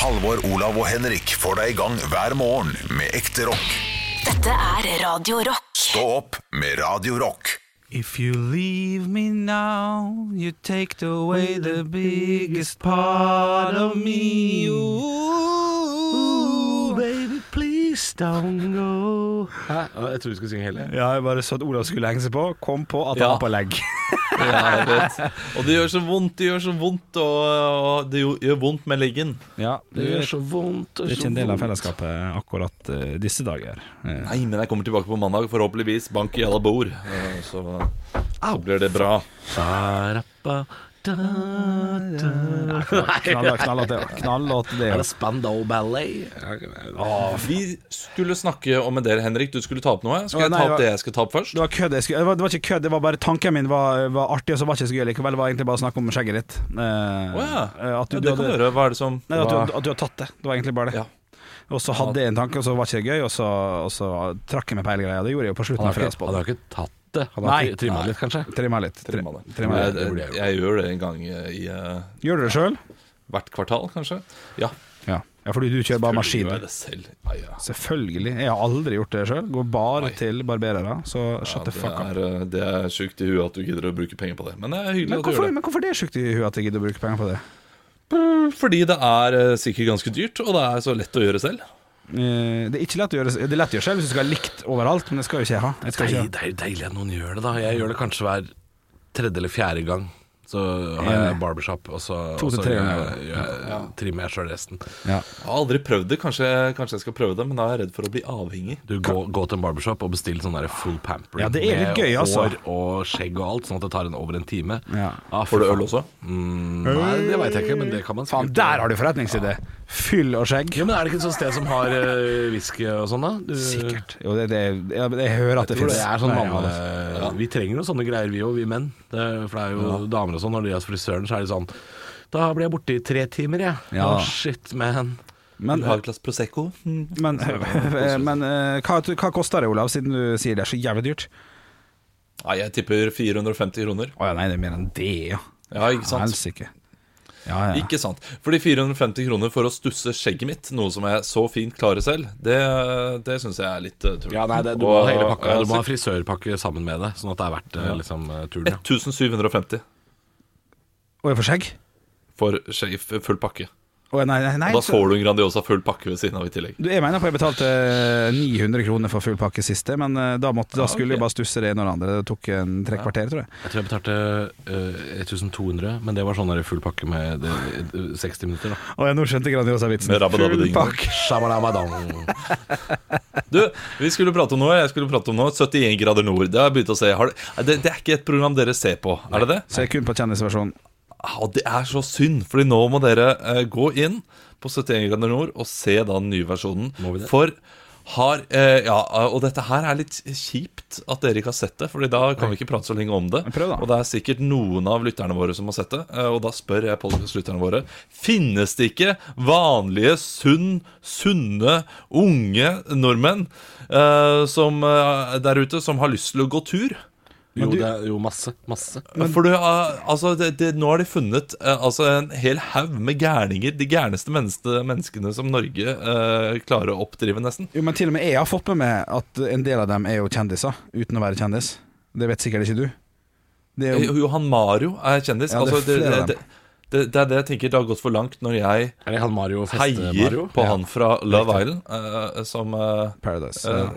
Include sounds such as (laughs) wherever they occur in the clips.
Halvor, Olav og Henrik får deg i gang hver morgen med ekte rock. Dette er Radio Rock. Stå opp med Radio Rock. If you leave me now, you take away the biggest part of me. Ooh, baby, please don't go. Hæ? Jeg trodde du skulle synge hele. Ja, jeg bare så at Olav skulle henge seg på, kom på at han Ja. var på legg. (laughs) (laughs) Ja. Og det gjør så vondt, det gjør så vondt, og, og det gjør vondt med leggen. Ja, Det gjør så vondt. Det er ikke en del av fellesskapet akkurat uh, disse dager. Uh. Nei, men jeg kommer tilbake på mandag, forhåpentligvis. Bank i alle bord. Uh, Så, så blir det bra. Ba-ra-ba, da, da. knall Knallåt det. Knallåt det. Er det Spandau Ballet? Vi skulle snakke om en del, Henrik. Du skulle ta opp noe. Skal jeg nei, ta opp det jeg skal ta opp først? Det var kødd. skulle- Det var, det var ikke kødd, det var bare tanken min var, var artig, og så var det ikke så gøy likevel. Det var egentlig bare å snakke om skjegget ditt. Eh, Å ja. eh, At du, Ja, det kan du gjøre. Hva er det som nei, at, du, at du har tatt det. Det var egentlig bare det. Ja. Og så hadde jeg en tanke, og så var det ikke gøy, og så, og så trakk jeg meg på hele greia. Det gjorde jeg jo på slutten Han av har ikke, han har ikke tatt det. Han har trimma litt, kanskje. Trimma litt. Trimma det. Trimma Jeg, litt. jeg, jeg gjør det en gang i uh, Gjør du det sjøl? hvert kvartal, kanskje. Ja. Ja. ja, fordi du kjører bare maskin. Gjør jeg du. det selv. Ja, ja. Selvfølgelig. Jeg har aldri gjort det sjøl. Går bare Nei. til barberere. Så Ja, shut the fuck up. er, eh, det er sjukt i huet at du gidder å bruke penger på det. Men det er hyggelig Men at du hvorfor, gjør det. men hvorfor det er sjukt i huet at jeg gidder å bruke penger på det? Fordi det er eh, sikkert ganske dyrt, og det er så lett å gjøre selv. Eh, Det er ikke lett å gjøre Det er lett å gjøre selv hvis du skal ha likt overalt, men det skal jo ikke jeg ha. Jeg skal Det ikke ha. det er deilig at noen gjør det, da. Jeg gjør det kanskje hver tredje eller fjerde gang. Så har jeg barbershop, og så, og så jeg, jeg- jeg- trimmer jeg sjøl resten. Ja. Jeg har aldri prøvd det. Kanskje, kanskje jeg skal prøve det, men da er jeg redd for å bli avhengig. Du gå, gå til en barbershop og bestill sånn full pamper Ja, det er litt med gøy, altså. hår og skjegg og alt, sånn at det tar en over en time. Ja. Ah, Får du øl også? Mm, nei, det veit jeg ikke, men det kan man Faen, der har du forretningsidé! Fyll og skjegg. Ja, men Er det ikke et sånt sted som har uh, whisky og sånn, da? Du, Sikkert. Jo, det, det, jeg, jeg hører at det fins. sånn. Vi trenger jo sånne greier, vi òg, vi menn. Det, for det er jo damer og sånn, når de er hos frisøren, så er de sånn Da blir jeg borte i tre timer, jeg. Ja. Oh, shit, man. Men, Du har et glass Prosecco? (laughs) Men, (laughs) men eh, hva, hva koster det, Olav, siden du sier det er så jævlig dyrt? Nei, jeg tipper 450 kroner. Å ja, nei, det er mer enn det, ja. Ja, ikke sant? Helsike. Ja, ja. Ikke sant. Fordi 450 kroner for å stusse skjegget mitt, noe som jeg så fint klarer selv, det, det syns jeg er litt uh, tull. Ja, nei, det, Du må Og- pakka. og Du må ha frisørpakke sammen med det, sånn at det er verdt eh, liksom, eh, turen. Ja. 1750 Og jeg får skjegg? for skjegg, full pakke. Å, nei, nei, nei, Og da så- får du en Grandiosa full pakke ved siden av i tillegg. Du, jeg mener på jeg betalte eh, 900 kroner for full pakke siste, men eh, da, måtte, da Ja, skulle jeg bare stusse det ene og det andre. Det tok en tre kvarter, tror jeg. Jeg tror jeg betalte eh, 1200, men det var sånn der full pakke med det, eh, 60 minutter. da Å, jeg nå skjønte Grandiosa-vitsen. Med. Full pakke. (laughs) Du, vi skulle prate om noe. Jeg skulle prate om noe 71 grader nord. Det har jeg begynt å se. Har det, det, det er ikke et program dere ser på, er det det? Så jeg er kun på kjendisversjonen. Ja, det er så synd, Fordi nå må dere eh, gå inn på 71 grader nord og se da den nye versjonen. Må vi det? For har eh, Ja, og dette her er litt kjipt at dere ikke har sett det, Fordi da kan vi ikke prate så lenge om det. Men prøv da. Og det er sikkert noen av lytterne våre som har sett det. eh, Og da spør jeg podcast-lytterne våre Finnes det ikke vanlige, sunn, sunne, unge nordmenn eh, som, eh, der ute som har lyst til å gå tur? Jo, du- det er jo masse. Masse. For du, altså, det, det, nå har de funnet uh, altså, en hel haug med gærninger. De gærneste menneskene, menneskene som Norge uh, klarer å oppdrive, nesten. Jo, men til og med jeg har fått med meg at en del av dem er jo kjendiser, uten å være kjendis. Det vet sikkert ikke du. Det er jo, Eh, Johan Mario er kjendis. Ja, det er altså, det, det, det, det er det jeg tenker det har gått for langt når jeg Er det han Mario heier på han fra Love Island, uh, som uh, Paradise. uh,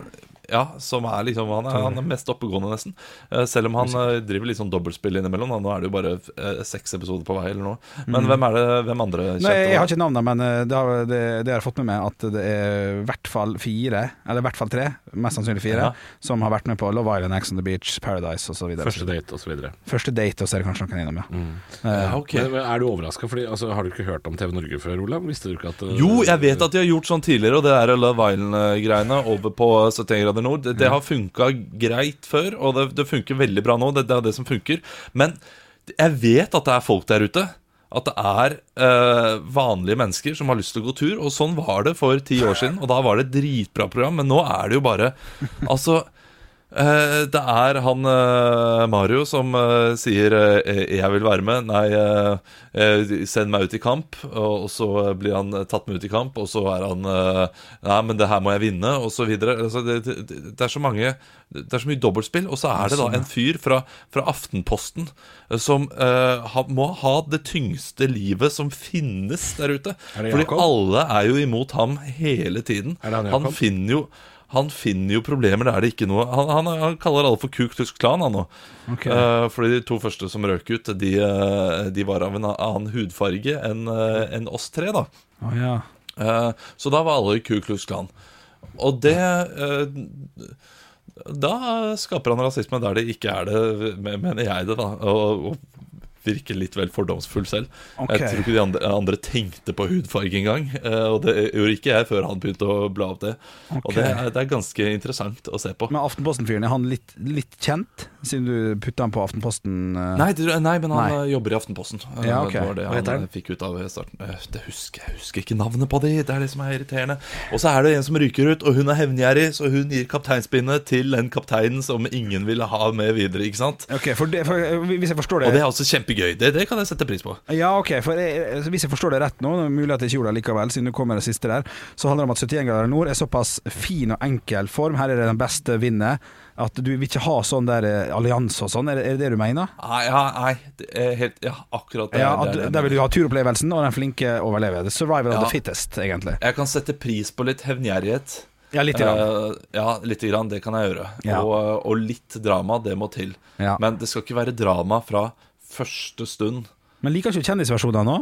ja, som er liksom Han er, han er mest oppegående, nesten. Eh, selv om han eh, driver litt sånn dobbeltspill innimellom. Da. Nå er det jo bare eh, seks episoder på vei, eller noe. Men hvem er det Hvem andre kjente? Mm. Nei, jeg har ikke navnet, men det har, det, det har jeg fått med meg at det er i hvert fall fire, eller i hvert fall tre, mest sannsynlig fire, Ja. som har vært med på Love Island, Ex on the Beach, Paradise osv. Første date osv. Første date, og så er det kanskje noen innom, ja. Mm. Ja, ok. Men Er du overraska? Altså, har du ikke hørt om TV Norge før, Olav? Visste du ikke at Jo, jeg vet at de har gjort sånn tidligere, og det er Love Island-greiene over på 71 grader nord, det, det har funka greit før, og det, det funker veldig bra nå. Det, det er det som funker. Men jeg vet at det er folk der ute. At det er øh, vanlige mennesker som har lyst til å gå tur. Og sånn var det for ti år siden, og da var det et dritbra program. Men nå er det jo bare Altså det er han eh, Mario som eh, sier eh, 'jeg vil være med', nei, eh, eh, send meg ut i kamp. Og, så blir han eh, tatt med ut i kamp, og så er han eh, 'nei, men det her må jeg vinne', videre. Altså, det, det, det er så mange Det er så mye dobbeltspill. Og så er det da en fyr fra, fra Aftenposten eh, som uh, må ha det tyngste livet som finnes der ute. Fordi alle er jo imot ham hele tiden. Han han finner jo han finner jo problemer der det ikke noe Han, han, han kaller alle for Ku Klux Klan, han nå. Okay. Uh, fordi de to første som røk ut, de, eh, de var av en annen hudfarge enn en oss tre, da. Oh, ja. uh, så da var alle Ku Klux Klan. Og det uh, Da skaper han rasisme der det ikke er det, mener jeg det, da. Og, og virker litt vel fordomsfull selv. Okay. Jeg tror ikke de andre, andre tenkte på hudfarge engang. eh, Og det gjorde ikke jeg før han begynte å bla opp det. Og det er, det er ganske interessant å se på. Men Aftenposten-fyren, er han litt, litt kjent, siden du putta han på Aftenposten? eh? Nei, det, nei, men han Nei. eh, jobber i Aftenposten. Ja, okay. Det var det han han? fikk ut av starten. Det husker jeg husker ikke navnet på de. Det er det som er irriterende. Og så er det en som ryker ut, og hun er hevngjerrig, så hun gir kapteinspinnet til den kapteinen som ingen ville ha med videre. ikke sant? Ok, for det, for, Hvis jeg forstår det, Og det er også kjempegøy. Det, det kan jeg sette pris på. Ja, ok, for jeg, altså, Hvis jeg forstår det rett nå, det er mulig at jeg ikke gjorde det likevel, siden det kommer det siste der, så handler det om at 71 grader nord er såpass fin og enkel form, her er det den beste vinner, at du vil ikke ha sånn der eh, allianse og sånn. Er, det- det du mener? Nei, ja, nei det er helt, ja, akkurat det. Ja, at det. Der vil du ha turopplevelsen, og den flinke overlever. The survival of the fittest, egentlig. Jeg kan sette pris på litt hevngjerrighet. Ja, litt. grann. Eh, ja, lite grann. Det kan jeg gjøre. Ja. Og, og litt drama, det må til. Ja. Men det skal ikke være drama fra første stund. Men liker ikke kjendisversjonene kjendisversjoner nå?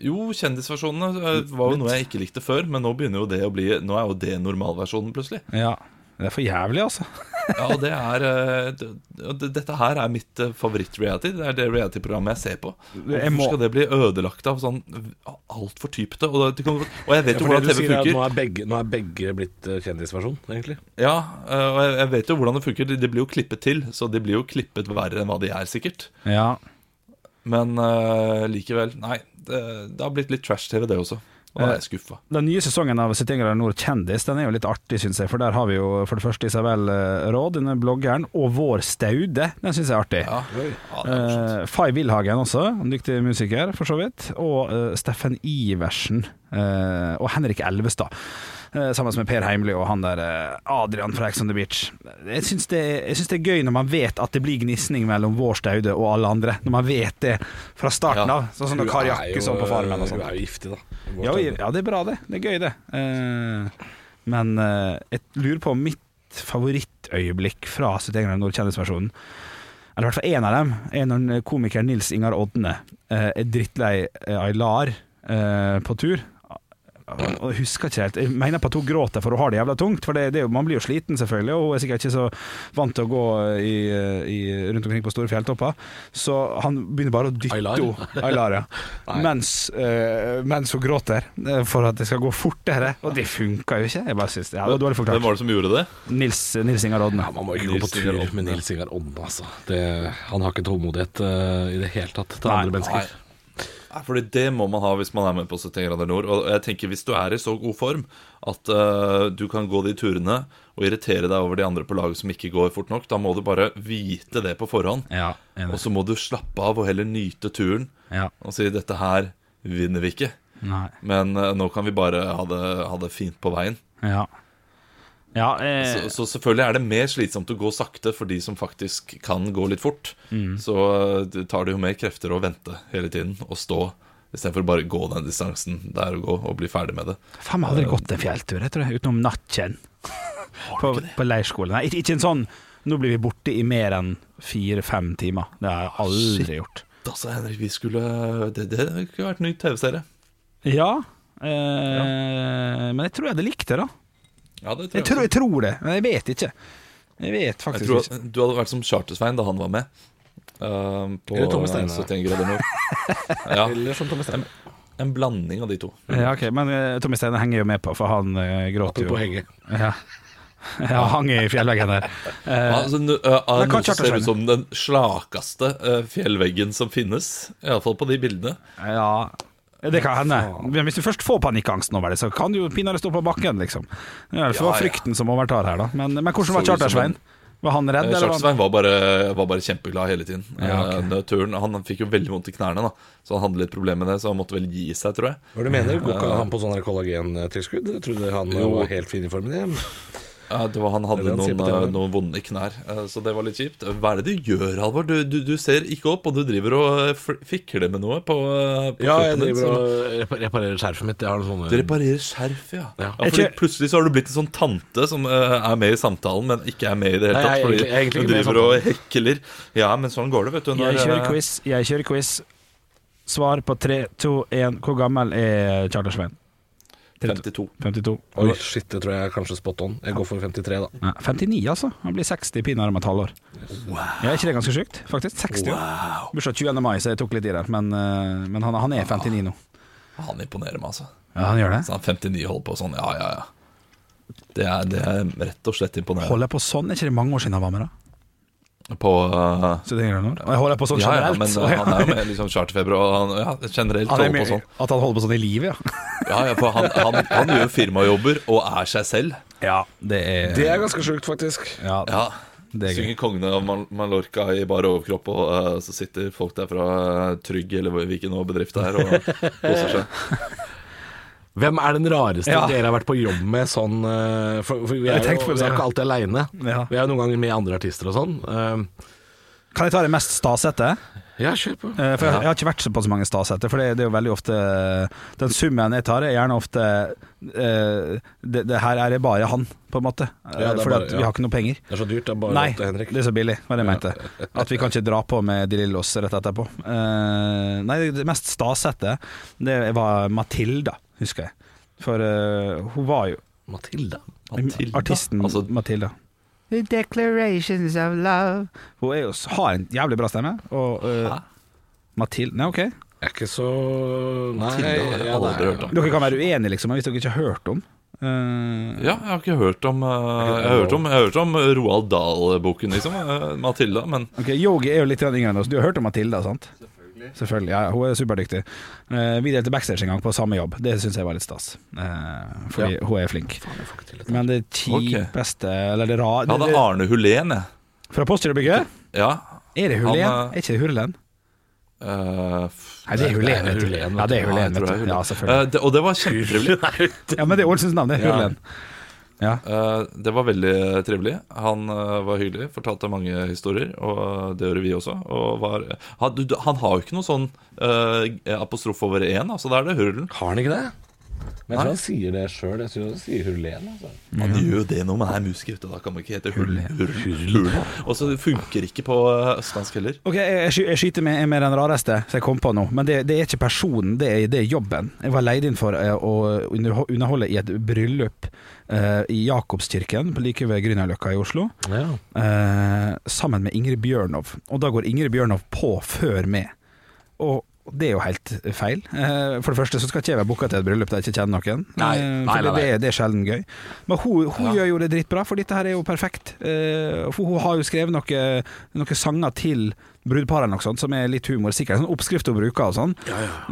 Jo, kjendisversjonene eh, var jo noe jeg ikke likte før, men nå begynner jo det å bli Nå er jo det normalversjonen, plutselig. Ja. Det er for jævlig, altså. (laughs) Ja, og det er eh, det, det, Dette her er mitt eh, favoritt-reality. Det er det reality-programmet jeg ser på. Hvorfor skal det bli ødelagt av sånn altfor typete? Og, det og jeg vet jo ja, hvordan TV funker. nå er begge, nå er begge blitt eh, kjendisversjon, egentlig. Ja, og jeg, jeg vet jo hvordan det funker. De, de blir jo klippet til, så de blir jo klippet verre enn hva de er, sikkert. Ja. Men uh, likevel, nei. Det, det har blitt litt trash-TV, det også. Og er jeg skuffa. Den nye sesongen av 71 grader nord kjendis Den er jo litt artig, syns jeg. For der har vi jo for det første Isabel eh, Råd, denne bloggeren, og Vår Staude. Den syns jeg er artig. Ja. Ja, er. Eh, Fay Wilhagen også, en dyktig musiker for så vidt. Og uh, Steffen Iversen. Uh, og Henrik Elvestad. Eh, sammen med Per Heimly og han der eh, Adrian fra Ex on the Beach. Jeg syns, det, det er gøy når man vet at det blir gnisning mellom Vår Staude og alle andre. Når man vet det fra starten av. Sånn som når Kari Jakkesson på Farmen og Hun er jo giftig, da. Ja, ja, det er bra, det. Det er gøy, det. Eh, men jeg lurer på om mitt favorittøyeblikk fra 71 grader nord kjendisversjonen eller i hvert fall én av dem, er når komikeren Nils Ingar Odne er drittlei Aylar på tur. Og jeg husker ikke helt Jeg mener på at hun gråter for hun har det jævla tungt. For det, det, Man blir jo sliten, selvfølgelig, og hun er sikkert ikke så vant til å gå i, i, rundt omkring på store fjelltopper. Så han begynner bare å dytte henne Aylar, ja. (laughs) Mens, uh, mens hun gråter, eh, for at det skal gå fortere. Og det funka jo ikke. Jeg bare synes, ja, det var dårlig Hvem var det som gjorde det? Nils, Nils Ingar Odne. Ja, man må ikke gå på tur med Nils Ingar Odne, altså. Det, han har ikke tålmodighet uh, i det hele tatt til Nei, andre mennesker. Nei, fordi det må man ha hvis man er med på 71 grader nord. Og jeg tenker hvis du er i så god form at uh, du kan gå de turene og irritere deg over de andre på laget som ikke går fort nok, da må du bare vite det på forhånd. Ja, Og så må du slappe av og heller nyte turen Ja. og si 'dette her vinner vi ikke', Nei. men uh, nå kan vi bare ha det, ha det fint på veien. Ja. Ja, eh, Så, så selvfølgelig er det mer slitsomt å gå sakte for de som faktisk kan gå litt fort. Mm. Så eh, det tar det jo mer krefter å vente hele tiden og stå, istedenfor bare gå den distansen der og gå og bli ferdig med det. faen meg aldri gått en fjelltur, jeg tror jeg, utenom natten (laughs) På, på leirskolen. Nei, ikke, en sånn Nå blir vi borte i mer enn fire-fem timer. Det har jeg aldri gjort. Altså, Henrik, vi skulle Det, det kunne vært en ny TV-serie. Ja, eh, men jeg tror jeg hadde likt det, da. Ja, det Jeg tror, jeg tror det, men jeg vet ikke. Jeg vet Jeg faktisk tror ikke. Du hadde vært som Charter-Svein da han var med. Uh, på Eller Tommy Steine. 71 grader nord. (laughs) Ja, Eller som Tommy Steine. en blanding av de to. Ja, ok, Men uh, Tommy Steine henger jo med på, for han uh, gråter jo. Henge. Ja. (laughs) ja, hang i fjellveggen der. Uh, altså, uh, uh, noe som ser ut som den slakeste uh, fjellveggen som finnes. Iallfall på de bildene. ja, det kan hende. Men hvis du først får panikkangsten over det, så kan du jo pinadø stå på bakken, liksom. Det er fall Ja, ja. frykten som overtar her, da. Men, men hvordan var Så Charter-Svein? Var han redd, Eh, eller? var var bare, var bare kjempeglad hele tiden. Ja, ok. Eh, turen, han fikk jo veldig vondt i knærne, da så han hadde litt problemer med det, så han måtte vel gi seg, tror jeg. Hva du mener? Går ikke han på sånn her kollagentilskudd? Jeg trodde han Jo. var helt fin i formen igjen. Ja, det var, han hadde Det han noen, eh, noen vonde knær, eh, så det var litt kjipt. Hva er det du gjør, Halvor? Du, du, du ser ikke opp, og du driver og eh, fikler med noe på, på Ja, jeg driver din, og reparerer skjerfet mitt. Jeg har noen Du reparerer skjerf, ja. Ja. ja fordi Ikke- Plutselig så har du blitt en sånn tante som er med i samtalen, men ikke er med i det hele Nei, tatt. jeg Fordi egentlig- jeg er du driver og hekler. Ja, men sånn går det, vet du. Jeg kjører quiz. Jeg kjører quiz. Svar på 3, 2, 1. Hvor gammel er Charter-Svein? 52. 52. Oi, shit, det tror jeg er kanskje spot on. Jeg går for 53, da. Nei, 59, altså. Han blir 60 pinadø om et halvår. Ja, er ikke det ganske sjukt? Faktisk. 60 år. Bursdag 20. mai, så jeg tok litt i det. Men, eh, men han, han er 59 nå. Han imponerer meg, altså. Ja, han gjør det. Så han 59 holder på sånn, ja, ja, ja. Det er, det er rett og slett imponerende. Holder jeg på sånn? Er ikke det mange år siden han var med, da? På uh, 71 grader nord? Og jeg holder på sånn Ja, ja, generelt. men (laughs) så eh, han er jo med i liksom charterfeber, og han ja, generelt Han er holder med, på sånn. At han holder på sånn i livet, ja. (laughs) Ja, ja, for han, han, han gjør firmajobber og er seg selv. Ja, det er Det er ganske sjukt, faktisk. Ja, Ja, det er. Synger kongene av Mal Mallorca i bar overkropp, og uh, så sitter folk der fra eh, Trygg eller hvilken bedrift det er, og koser seg. (laughs) Hvem er den rareste Ja. dere har vært på jobb med sånn eh, For, for vi, er jo, vi er ikke alltid aleine. Ja. Vi er jo noen ganger med andre artister og sånn. Uh, Kan jeg ta det mest stasete? ja, kjør på. Uh, For jeg, jeg har ikke vært på så mange stasete, for det, det er jo veldig ofte Den summen jeg tar, er gjerne ofte uh, det, det her er det bare han, på en måte. Ja, for vi har ikke noe penger. Det er så dyrt. Det er bare Nei, til Henrik. det er så billig, var det jeg mente. At vi kan ikke dra på med De Lillos rett etterpå. Nei, det mest stasete, det var Matilda, husker jeg. For uh, hun var jo Matilda. Matilda. artisten Altså, Matilda. The declarations of love Hun er jo, har en jævlig bra stemme. Og uh, Matilda Nei, OK. Jeg er ikke så Nei, Matilda har jeg aldri nei. hørt om. Dere kan være uenige, liksom, hvis dere ikke har hørt om Uh, Ja, jeg har ikke hørt om uh, Jeg har hørt om, jeg har hørt om Roald Dahl-boken, liksom. eh, Matilda, men Ok, Yogi er jo litt yngre enn oss. Du har hørt om Matilda, sant? Selvfølgelig. ja, ja, Hun er superdyktig. Uh, vi delte backstage en gang på samme jobb. Det syns jeg var litt stas. Eh, fordi hun er flink. Men det kjipeste, eller det rare jeg hadde Arne Hulén, jeg. Fra Postgirobygget? Ja. Er det Han, Hulen? eh, Er ikke det Hurlen? Uh, Nei, det er. Hulen, Ja, det er Ja, Hulen, jeg det er du. Hulen. Ja, selvfølgelig. Uh, det, og det var kjempetrivelig. (laughs) Ja, men det er Ålesunds navn, det er Ja. Ja. Eh, Det var veldig trivelig. Han eh, var hyggelig, fortalte mange historier, og det gjør vi også. Og var, han, han har jo ikke noe sånn uh, apostrof over én, altså da er det Hurlen. Har han ikke det? Men jeg tror han sier det sjøl. Jeg tror han sier Hurlen. Altså. Man gjør jo det når man er musiker, Og da kan man ikke hete. Hurlen. Og så funker ikke på eh, østlandsk heller. Ok, jeg, jeg skyter med, med den rareste som jeg kom på nå, men det, det er ikke personen, det er, det er jobben. Jeg var leid inn for eh, å underholde i et bryllup uh, i Jakobskirken på like ved Grünerløkka i Oslo, Ja. uh, sammen med Ingrid Bjørnov. Og da går Ingrid Bjørnov på før meg. Og det er jo helt feil. Eh, For det første så skal ikke jeg være booka til et bryllup der jeg ikke kjenner noen. Nei, Eh, nei, for nei, det, det, er- sjelden gøy. Men hun, hun Ja. gjør jo det dritbra, for dette her er jo perfekt. Eh, For hun har jo skrevet noe, noen sanger til brudeparet eller noe sånt, som er litt humor. Sikkert sånn oppskrift hun bruker og sånn,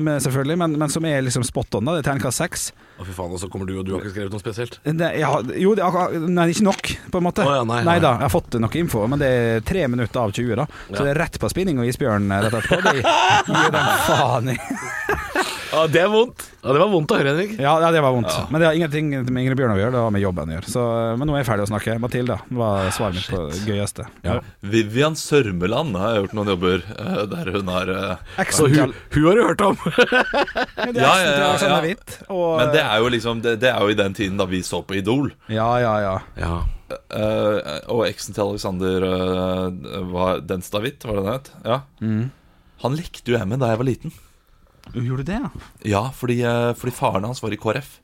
men, selvfølgelig, men, men som er liksom spot on. da Det er terningkast seks. Å, fy faen, og så kommer du, og du har ikke skrevet noe spesielt? Det, ja, jo, det nei, ikke nok, på en måte. Oh, ja, nei, nei. da, jeg har fått noe info, men det er tre minutter av 20, da. Så Ja. det er rett på spinning og isbjørn rett etterpå. Det gir den faen i. (laughs) Ja, det er vondt. Ja, det var vondt å høre, Henrik. Ja, ja, det var vondt. Men det har ingenting med Ingrid Bjørnov å gjøre, det har med jobben å gjøre. Så, men nå er jeg ferdig å snakke. Matilda var svaret mitt på det gøyeste. Ja. Vivian Sørmeland har gjort noen jobber eh, der hun har eh, Så hun, hun har du hørt om? Ja, (laughs) det Ja, ja, ja, Hvitt, og, Men det er jo liksom det, det er jo i den tiden da vi så på Idol. Ja, ja, ja. Ja. Uh, og eksen til Alexander uh, var Denstad-Hvitt, var det det het? Ja. Mm. Han lekte jo jeg med da jeg var liten. Gjorde du det, ja? Ja, fordi, eh, fordi faren hans var i KrF.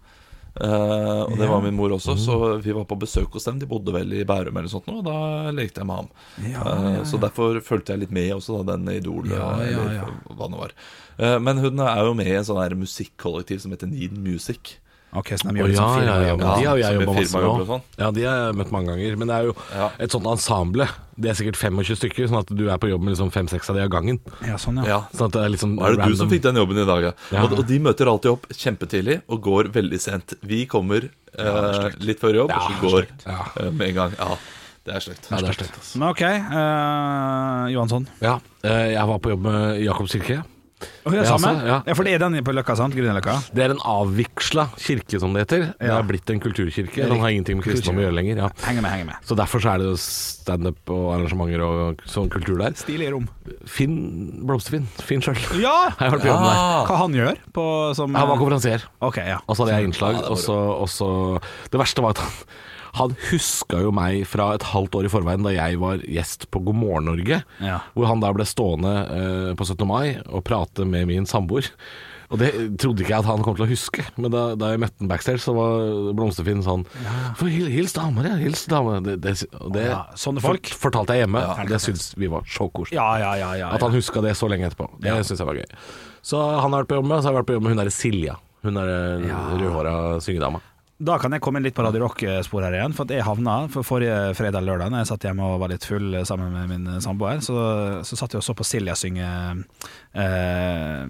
Uh, og det Ja. var min mor også, så vi var på besøk hos dem. De bodde vel i Bærum eller sånt nå, og da lekte jeg med ham. Ja, ja, ja, Så derfor fulgte jeg litt med også, da, den Idol, eh, eller hva det var. Uh, men hun er jo med i en sånn musikkollektiv som heter Need Music. Ok, så de gjør det ja, som ja, ja, firma. men de har jo jeg jobba masse med sånn. Ja, de har jeg møtt mange ganger. Men det er jo Ja. et sånt ensemble. Det er sikkert 25 stykker, sånn at du er på jobb med liksom fem-seks av de av gangen. Ja, sånn, ja. Ja. Sånn at det er liksom Og er det du som fikk den jobben i dag, ja? Ja. Og, og de møter alltid opp kjempetidlig og går veldig sent. Vi kommer eh, litt før jobb, Ja, og så går. Ja. eh, med en gang. Ja. Det er stygt. Ja, det er stygt, altså. Men OK, eh, Johansson. Ja, eh, jeg var på jobb med Jakob kirke. Oh, det er Ja, samme? altså, ja. ja. For det er den på Løkka, sant? Grünerløkka? Det er en avviksla kirke, som det heter. Det Ja. er blitt en kulturkirke. Den har ingenting med kristendom å gjøre lenger. Ja. Henger med, henger med. Så derfor så er det standup og arrangementer og sånn kultur der. Stilige rom. Finn Blomsterfinn. Finn sjøl. (laughs) Ja! Jeg har vært på jobb med. Hva han gjør på som Han var konferansier. Okay, ja. Og så hadde jeg innslag. Ja, det og så- og så Det verste var at han, han huska jo meg fra et halvt år i forveien da jeg var gjest på God morgen Norge. Ja. Hvor han da ble stående eh, på 17. mai og prate med min samboer. Og det trodde ikke jeg at han kom til å huske, men da, da jeg møtte han backstage, så var Blomsterfinn sånn For hil, Hils damer, ja. Hils damer. Det, det, det Ja, sånne folk. fort- fortalte jeg hjemme. Det syns vi var så koselig. Ja, ja, ja. ja, At han huska det så lenge etterpå. Det Ja. synes jeg var gøy. Så han har vært på jobb med, så har jeg vært på jobb med hun derre Silja. Hun er ja. rødhåra syngedama. Da kan jeg komme inn litt på Radio Rock-spor her igjen. For at jeg havna for forrige fredag eller lørdag da jeg satt hjemme og var litt full sammen med min samboer, så, så satt jeg og så på Silja synge uh,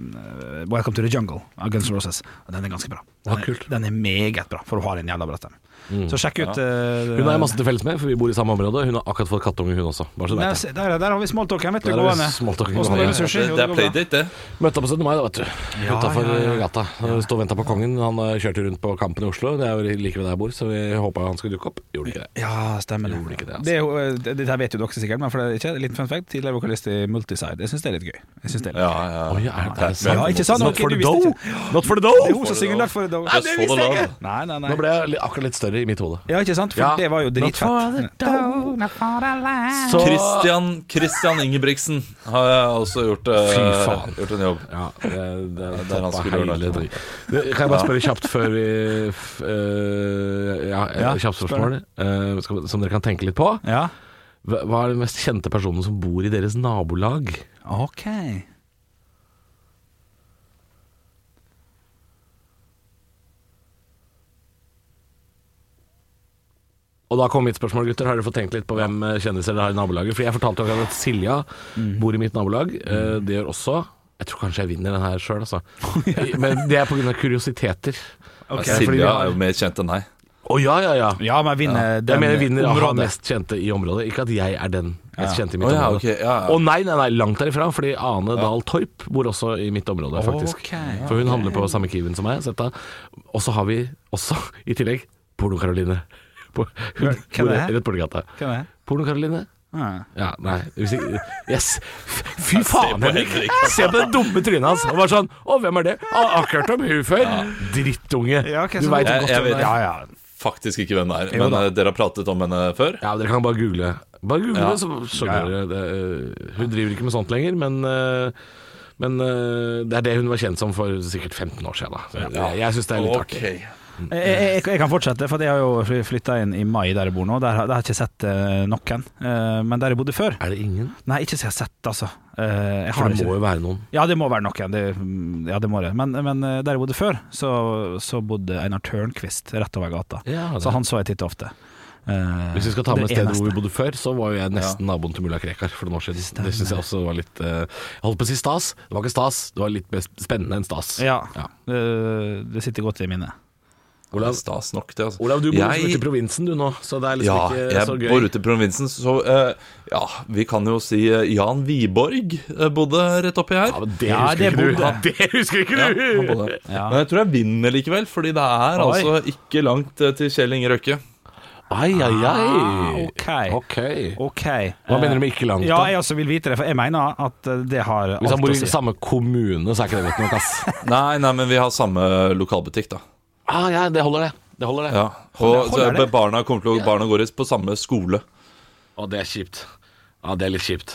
'Welcome to the Jungle' av Guns N' Roses. Den er ganske bra. Den er, kult. den er meget bra, for hun har en jævla bra stemme. Så sjekk ut eh, Hun har jeg masse til felles med, for vi bor i samme område. Hun har akkurat fått kattunge, hun også. Bare så der, der, der har vi smalltalken, vet du. Gående. ja. Det, det er playdate, det. Møtte opp på 17. mai, da, vet du. Ja, Utafor ja, ja. gata. Stå og venta på kongen. Han eh, kjørte rundt på Kampen i Oslo. Det er jo like ved der jeg bor, så vi håpa han skulle dukke opp. Gjorde ikke det. Ja, stemmer det. Ikke det, altså. det, er jo, eh, det, det her vet jo dere sikkert, men for det er ikke litt fun fact. Tidligere vokalist i Multiside. Jeg syns det er litt gøy. Jeg synes det er litt gøy. ja. Oi, er det sant? Ja, ikke sant? Not for the dough! Not for the Det er dough! hun som synger Not for the Dough. Nå ble jeg akkurat litt større i mitt hode. Ja, ikke sant? For Ja. det var jo dritfett. Så Christian, Christian Ingebrigtsen har også gjort, eh, Fy faen. gjort en jobb. Ja, det, det, det er han skulle gjøre hele det. Kan jeg bare spørre kjapt før vi f, øh, Ja, Ja, kjapt spørsmål skal- som dere kan tenke litt på. Ja. Hva hva er den mest kjente personen som bor i deres nabolag? OK. Og da kom mitt spørsmål, gutter. Har dere fått tenkt litt på hvem eh, kjendiser dere har i nabolaget? Fordi jeg fortalte dere at Silja Mm. bor i mitt nabolag. Eh, Det gjør også Jeg tror kanskje jeg vinner den her sjøl, altså. (laughs) Men det er pga. kuriositeter. Okay. Silja er jo mer kjent enn deg. Å ja, ja, ja. Ja, men vinner Jeg mener vinner av den mest kjente i området. Ikke at jeg er den mest kjente i mitt oh, ja, område. Okay, ja, ja. Og nei, nei, nei, langt derifra. Fordi Ane Dahl Torp bor også i mitt område, faktisk. Okay, For hun handler på samme Kiwien som meg. Og så har vi også, i tillegg, Porno-Karoline. Hvem er det? rett borti gata. Hvem er? Porno-Karoline? Ah. Ja, nei yes. Fy faen, Henrik! Se på det dumme trynet hans. Han var sånn Å, hvem er det? Har akkurat om hun før. Drittunge. Du veit godt hvem det er. Ja, ja. Faktisk ikke hvem det er, men eh, dere har pratet om henne før? Ja, dere kan bare google. Bare google så skjønner dere det. Eh, Hun driver ikke med sånt lenger, men eh, men det er det hun var kjent som for sikkert 15 år siden. Da. Så jeg jeg syns det er litt artig. Ok. Jeg, jeg, jeg kan fortsette, for jeg har jo flytta inn i mai der jeg bor nå. Der, har- der har jeg ikke sett eh, noen. Eh, men der jeg bodde før Er det ingen? Nei, ikke så jeg har sett, altså. Jeg For det må jo være noen. Ja, det må være noen. Det, mm, ja, det må det. Men, men der jeg bodde før, så, så bodde Einar Tørnquist rett over gata. Ja, så han så jeg titt og ofte. Hvis vi skal ta med det stedet hvor vi bodde før, så var jo jeg nesten naboen til mulla Krekar for noen år siden. Det syns jeg også var litt Jeg holdt på å si stas. Det var ikke stas, det var litt mer spennende enn stas. Ja, Ja. Det, det sitter godt i minnet. Olav, Stas nok, det. Altså. Olav, du bor liksom Jeg- ute i provinsen du nå, så det er liksom Ja, ikke jeg så gøy. bor ute i provinsen, så uh, ja, vi kan jo si eh, Jan Wiborg eh, bodde rett oppi her. Ja, men det Ja, husker det ikke du. Han, (laughs) Det husker ikke Ja, du! han bodde. Ja. Men jeg tror jeg vinner likevel, fordi det er Oi. altså ikke langt til Kjell Inge Røkke. Ai, ai, ai. Okay. ok. Ok. Hva mener du med ikke langt, Ja, jeg også vil vite det, for jeg mener at det har alt Hvis han bor i si. samme kommune, så er ikke det godt nok, ass. (laughs) Nei, nei, men vi har samme lokalbutikk, da. Ah, ja, det holder, det. Det holder, det. Ja. Og Holder så det? barna kommer til å Barna går på samme skole. Å, det er kjipt. Ja, det er litt kjipt.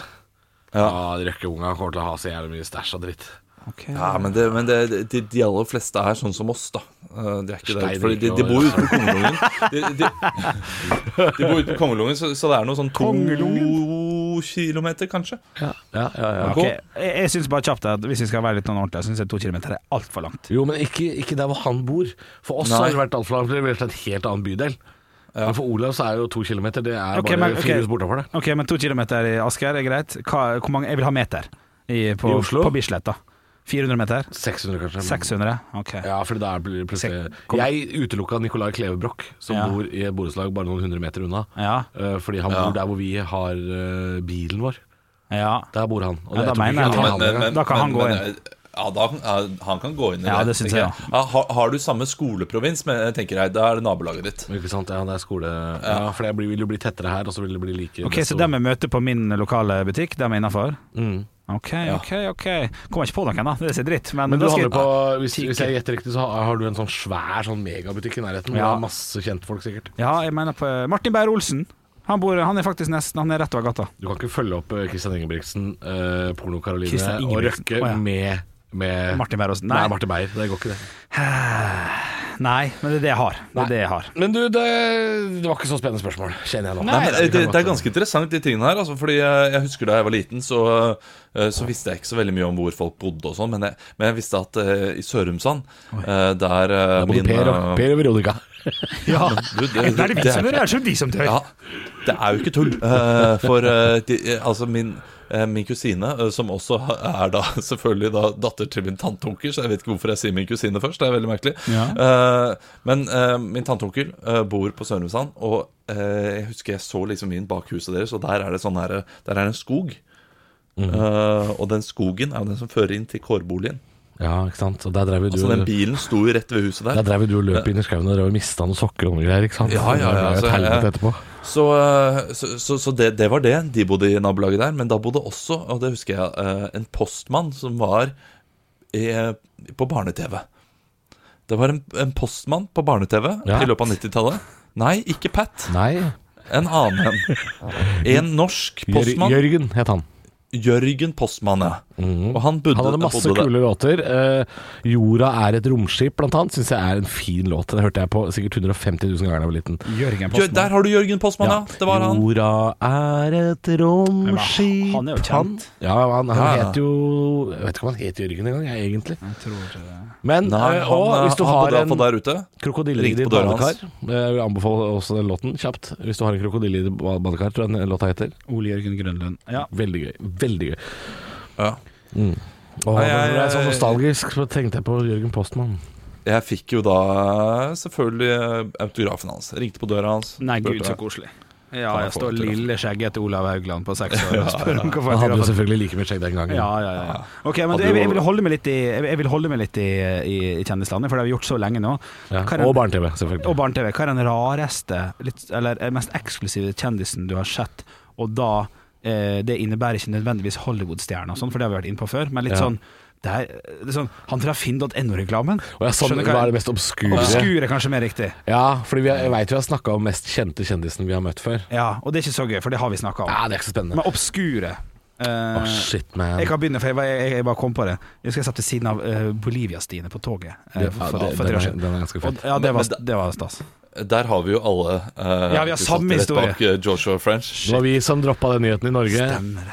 Ja. Ja, Røkkeunga kommer til å ha så jævlig mye stæsj og dritt. Ok. Ja, men, det, men det, de, de aller fleste er sånn som oss, da. Eh, De er ikke Stein der, Fordi de, de bor ute på Kongelungen. De, de, de bor ute på Kongelungen, så, så det er noe sånn to kilometer, kanskje. Ja, ja, ja, ja. Okay. Jeg, jeg syns bare kjapt at hvis vi skal være litt noen ordentlig, syns jeg to kilometer er altfor langt. Jo, men ikke, ikke der hvor han bor. For oss Nei. har det vært altfor langt. Det har vært en helt annen bydel. Men for Olav så er jo to kilometer Det er okay, bare men- ok. fire hus bortafor det. Ok, men to kilometer i Asker er greit. Hva, hvor mange, jeg vil ha meter i, på, I Oslo? på Bislett, da. 400 meter? 600 kanskje. 600? Ok. Ja, for da blir det plutselig kom- Jeg utelukka Nicolai Klevebrokk, som Ja. bor i et borettslag bare noen hundre meter unna. Ja. Eh, fordi han Ja. bor der hvor vi har eh, bilen vår. ja. Der bor han. Og Ja, da mener jeg han Men- men- Da kan han gå men- inn. Ja, da, ja, han kan gå inn i Ja, det tenker synes jeg, Ja, har, har du samme skoleprovins, men jeg tenker jeg, da er det nabolaget ditt. Ikke sant? Ja, det er skole... Ja, for det blir- vil jo bli tettere her, og så vil det bli like Ok, Så dem jeg møter på min lokale butikk, dem er innafor? mm. Ok, ok, ok. Kommer ikke på noen, da. Det er dritt. Men, Men du handler på hvis, hvis jeg gjetter riktig, så har, du en sånn svær sånn megabutikk i nærheten. Hvor Ja. masse kjentfolk, sikkert. Ja, jeg mener på Martin Beyer-Olsen. Han, bor, han er faktisk nesten Han er rett over gata. Du kan ikke følge opp Kristian Christian Ingebrigtsen, uh, Porno-Karoline Ingebrigtsen. og Røkke oh, ja. med, med Martin Beyer-Olsen. Nei. Nei. Martin Beyer. Det går ikke, det. (sighs) Nei, men det er det jeg har. Det er det jeg har. Men du, det, det var ikke så spennende spørsmål, kjenner jeg nå. Nei, men det, det, det, er ganske interessant, de tingene her. Altså, fordi jeg, jeg husker Da jeg var liten, så, eh, så visste jeg ikke så veldig mye om hvor folk bodde. og sånn Men, men jeg visste at uh, i Sørumsand, uh, der uh, Da bodde min, Per og, per og Veronica. Ja, du, det, det er det vi det som er- gjør, det er ikke de som dør. Ja, det er jo ikke tull. Eh, for eh, de, eh, altså min, eh, min kusine, eh, som også er da (laughs) selvfølgelig da datter til min tanteonkel, så jeg vet ikke hvorfor jeg sier min kusine først, det er veldig merkelig. Ja. Eh, men min tanteonkel bor på Sørumsand, og eh, jeg husker jeg så liksom inn bak huset deres, og der er det sånn her Der er en skog. Eh, og den skogen er jo den som fører inn til kårboligen. Ja, ikke sant. Og der drev jo du, Altså Den bilen sto jo rett ved huset der. der drev jo du og løp inn i skauen og drev mista noen sokker og noe greier, ikke sant? Ja, ja, ja, Det så jeg- etterpå. Så, eh, så, så, så det, det var det. De bodde i nabolaget der. Men da bodde også, og det husker jeg, eh, en postmann som var i, på barne-TV. Det var en, en postmann på barne-TV Ja. i løpet av 90-tallet. Nei, ikke Pat. Nei, En annen en. (laughs) En norsk postmann. Jørgen het han. Jørgen Postmann, ja. Og han bodde, Han hadde masse bodde der. kule låter. Eh, 'Jorda er et romskip', blant annet, syns jeg er en fin låt. Den hørte jeg på sikkert 150 000 ganger da jeg var liten. Jørgen Postmann. der har du Jørgen Postmann, ja. Det var han. Jorda er et romskip han er jo kjent. Ja, han, han Ja, ja. het jo Jeg vet ikke om han het Jørgen engang, jeg, egentlig. Jeg tror ikke det. Men Nei, eh, han, og eh, hvis du har en krokodille i ditt badekar eh, Jeg vil anbefale også den låten kjapt. Hvis du har en krokodille i ditt badekar, tror jeg den låta heter. Ole Jørgen Grønlund. Ja. Veldig gøy. Veldig gøy. Ja. Og Nei, jeg- jeg er så nostalgisk, så tenkte jeg på Jørgen Postmann. Jeg fikk jo da selvfølgelig autografen hans. Ringte på døra hans. Nei, gud, så koselig. Ja, jeg står lille lille skjeggete Olav Haugland på seks år (laughs) og spør om hva får Han hadde jo selvfølgelig like mye skjegg den gangen. ja, ja, ja. Ok, men jeg, jeg vil holde meg litt i Jeg vil holde meg litt i, i, i kjendislandet, for det har vi gjort så lenge nå. Ja, er Og barne-TV, selvfølgelig. Og barne-TV. Hva er den rareste, litt, eller mest eksklusive kjendisen du har sett, og da eh, Det innebærer ikke nødvendigvis Hollywood-stjerner og sånn, for det har vi vært inne på før, men litt Ja. sånn det er, det er sånn, Han fra finn.no-reklamen. Og jeg, sånn, hva er det mest obskure? Obskure, kanskje mer riktig. Ja, fordi vi, jeg veit vi har snakka om mest kjente kjendisen vi har møtt før. Ja, Og det er ikke så gøy, for det har vi snakka om. Ja, det er ikke så spennende. Men obskure uh, Åh, shit, man. Jeg kan begynne, for jeg, bare- jeg, jeg bare kom på det. Jeg husker jeg satt ved siden av uh, Bolivia-Stine på toget. uh, for, ja, for, det- for år er- siden. den er ganske Og, ja, det var, det var stas. Der har vi jo alle uh, Ja, vi har samme historie. bak eh, Joshua French. Det var vi som droppa den nyheten i Norge.